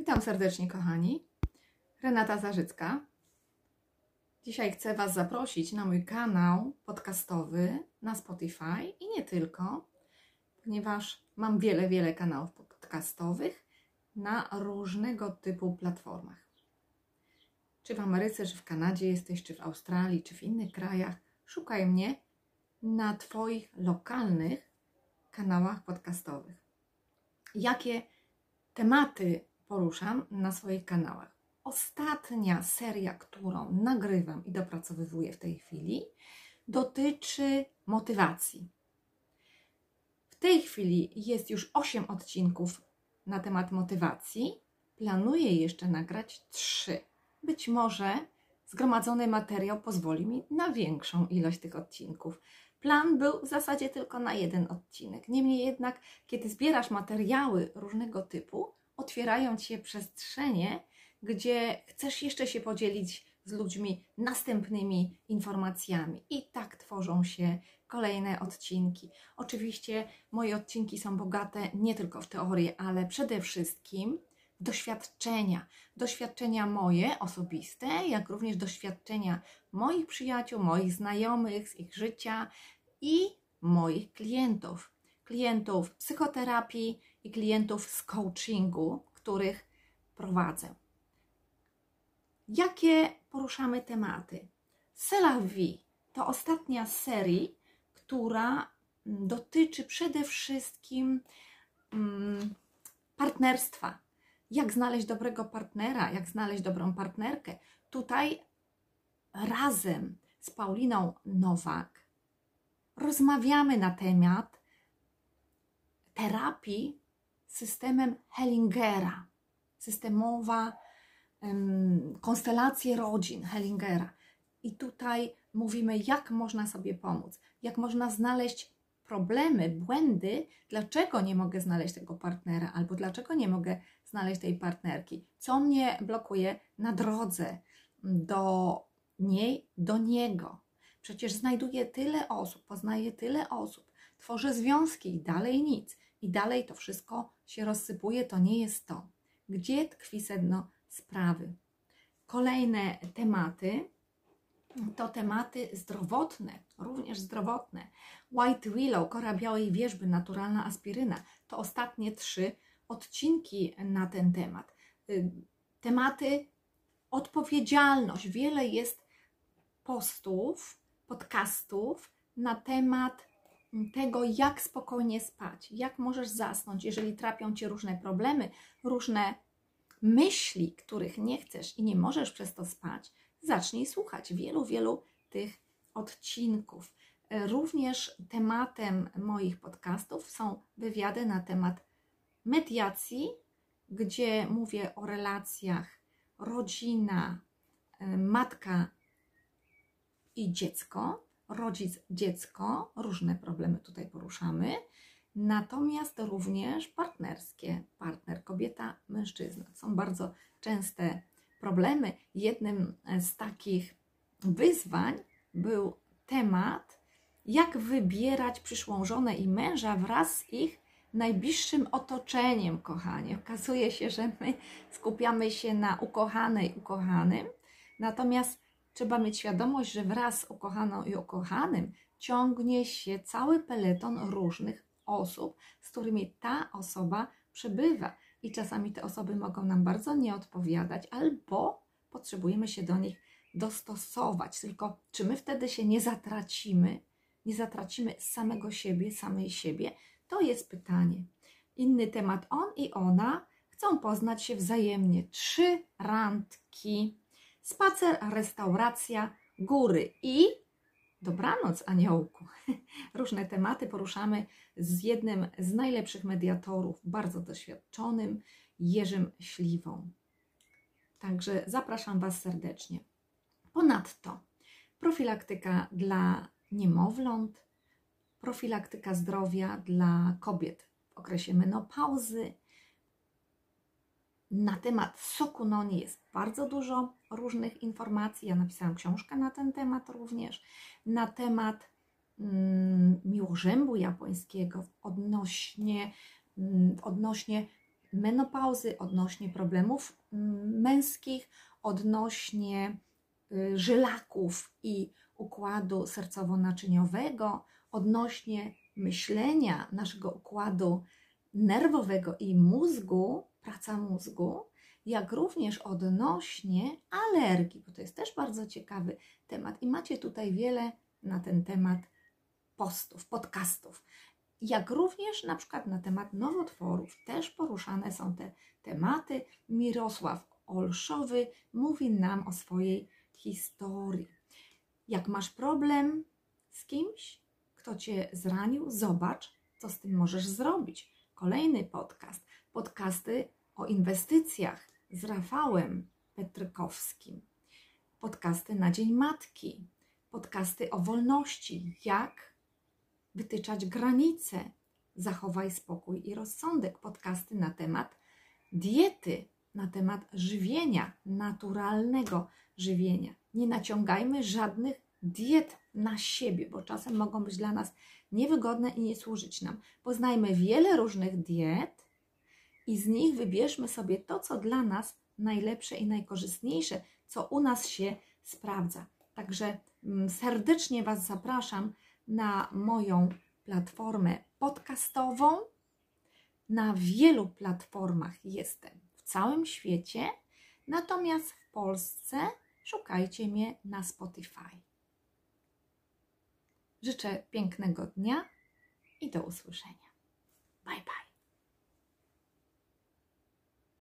Witam serdecznie, kochani. Renata Zarzycka. Dzisiaj chcę Was zaprosić na mój kanał podcastowy na Spotify i nie tylko, ponieważ mam wiele, wiele kanałów podcastowych na różnego typu platformach. Czy w Ameryce, czy w Kanadzie jesteś, czy w Australii, czy w innych krajach, szukaj mnie na Twoich lokalnych kanałach podcastowych. Jakie tematy poruszam na swoich kanałach? Ostatnia seria, którą nagrywam i dopracowywuję w tej chwili, dotyczy motywacji. W tej chwili jest już 8 odcinków na temat motywacji. Planuję jeszcze nagrać 3. Być może zgromadzony materiał pozwoli mi na większą ilość tych odcinków. Plan był w zasadzie tylko na jeden odcinek. Niemniej jednak, kiedy zbierasz materiały różnego typu, otwierają ci się przestrzenie, gdzie chcesz jeszcze się podzielić z ludźmi następnymi informacjami. I tak tworzą się kolejne odcinki. Oczywiście moje odcinki są bogate nie tylko w teorię, ale przede wszystkim w doświadczenia. Doświadczenia moje osobiste, jak również doświadczenia moich przyjaciół, moich znajomych z ich życia i moich klientów. Klientów psychoterapii i klientów z coachingu, których prowadzę. Jakie poruszamy tematy? Sela Vie to ostatnia serii, która mm, dotyczy przede wszystkim mm, partnerstwa. Jak znaleźć dobrego partnera, jak znaleźć dobrą partnerkę. Tutaj razem z Pauliną Nowak rozmawiamy na temat terapii systemem Hellingera, systemowa konstelacje rodzin Hellingera. I tutaj mówimy, jak można sobie pomóc, jak można znaleźć problemy, błędy, dlaczego nie mogę znaleźć tego partnera, albo dlaczego nie mogę znaleźć tej partnerki, co mnie blokuje na drodze do niej, do niego. Przecież znajduję tyle osób, poznaję tyle osób, tworzę związki i dalej nic, i dalej to wszystko się rozsypuje, to nie jest to. Gdzie tkwi sedno sprawy. Kolejne tematy to tematy zdrowotne, również zdrowotne. White Willow, kora białej wierzby, naturalna aspiryna. To ostatnie trzy odcinki na ten temat. Y, tematy odpowiedzialność. Wiele jest postów, podcastów na temat tego, jak spokojnie spać, jak możesz zasnąć, jeżeli trapią cię różne problemy, różne myśli, których nie chcesz i nie możesz przez to spać, zacznij słuchać wielu, wielu tych odcinków. Również tematem moich podcastów są wywiady na temat mediacji, gdzie mówię o relacjach rodzina, matka i dziecko, rodzic, dziecko, różne problemy tutaj poruszamy. Natomiast również partnerskie, partner, kobieta, mężczyzna. Są bardzo częste problemy. Jednym z takich wyzwań był temat, jak wybierać przyszłą żonę i męża wraz z ich najbliższym otoczeniem, kochanie. Okazuje się, że my skupiamy się na ukochanej, ukochanym, natomiast trzeba mieć świadomość, że wraz z ukochaną i ukochanym ciągnie się cały peleton różnych osób, z którymi ta osoba przebywa. I czasami te osoby mogą nam bardzo nie odpowiadać, albo potrzebujemy się do nich dostosować. Tylko czy my wtedy się nie zatracimy, nie zatracimy samego siebie, samej siebie? To jest pytanie. Inny temat. On i ona chcą poznać się wzajemnie. Trzy randki, spacer, restauracja, góry i Dobranoc, aniołku. Różne tematy poruszamy z jednym z najlepszych mediatorów, bardzo doświadczonym, Jerzym Śliwą. Także zapraszam Was serdecznie. Ponadto profilaktyka dla niemowląt, profilaktyka zdrowia dla kobiet w okresie menopauzy, na temat soku jest bardzo dużo różnych informacji. Ja napisałam książkę na ten temat również. Na temat mm, japońskiego odnośnie, mm, odnośnie menopauzy, odnośnie problemów mm, męskich, odnośnie y, żylaków i układu sercowo-naczyniowego, odnośnie myślenia naszego układu nerwowego i mózgu, praca mózgu, jak również odnośnie alergii, bo to jest też bardzo ciekawy temat i macie tutaj wiele na ten temat postów, podcastów. Jak również na przykład na temat nowotworów też poruszane są te tematy. Mirosław Olszowy mówi nam o swojej historii. Jak masz problem z kimś, kto cię zranił, zobacz, co z tym możesz zrobić. Kolejny podcast. Podcasty o inwestycjach z Rafałem Petrykowskim. Podcasty na Dzień Matki. Podcasty o wolności. Jak wytyczać granice. Zachowaj spokój i rozsądek. Podcasty na temat diety, na temat żywienia, naturalnego żywienia. Nie naciągajmy żadnych diet na siebie, bo czasem mogą być dla nas niewygodne i nie służyć nam. Poznajmy wiele różnych diet i z nich wybierzmy sobie to, co dla nas najlepsze i najkorzystniejsze, co u nas się sprawdza. Także mm, serdecznie Was zapraszam na moją platformę podcastową. Na wielu platformach jestem w całym świecie, natomiast w Polsce szukajcie mnie na Spotify. Życzę pięknego dnia i do usłyszenia. Bye bye.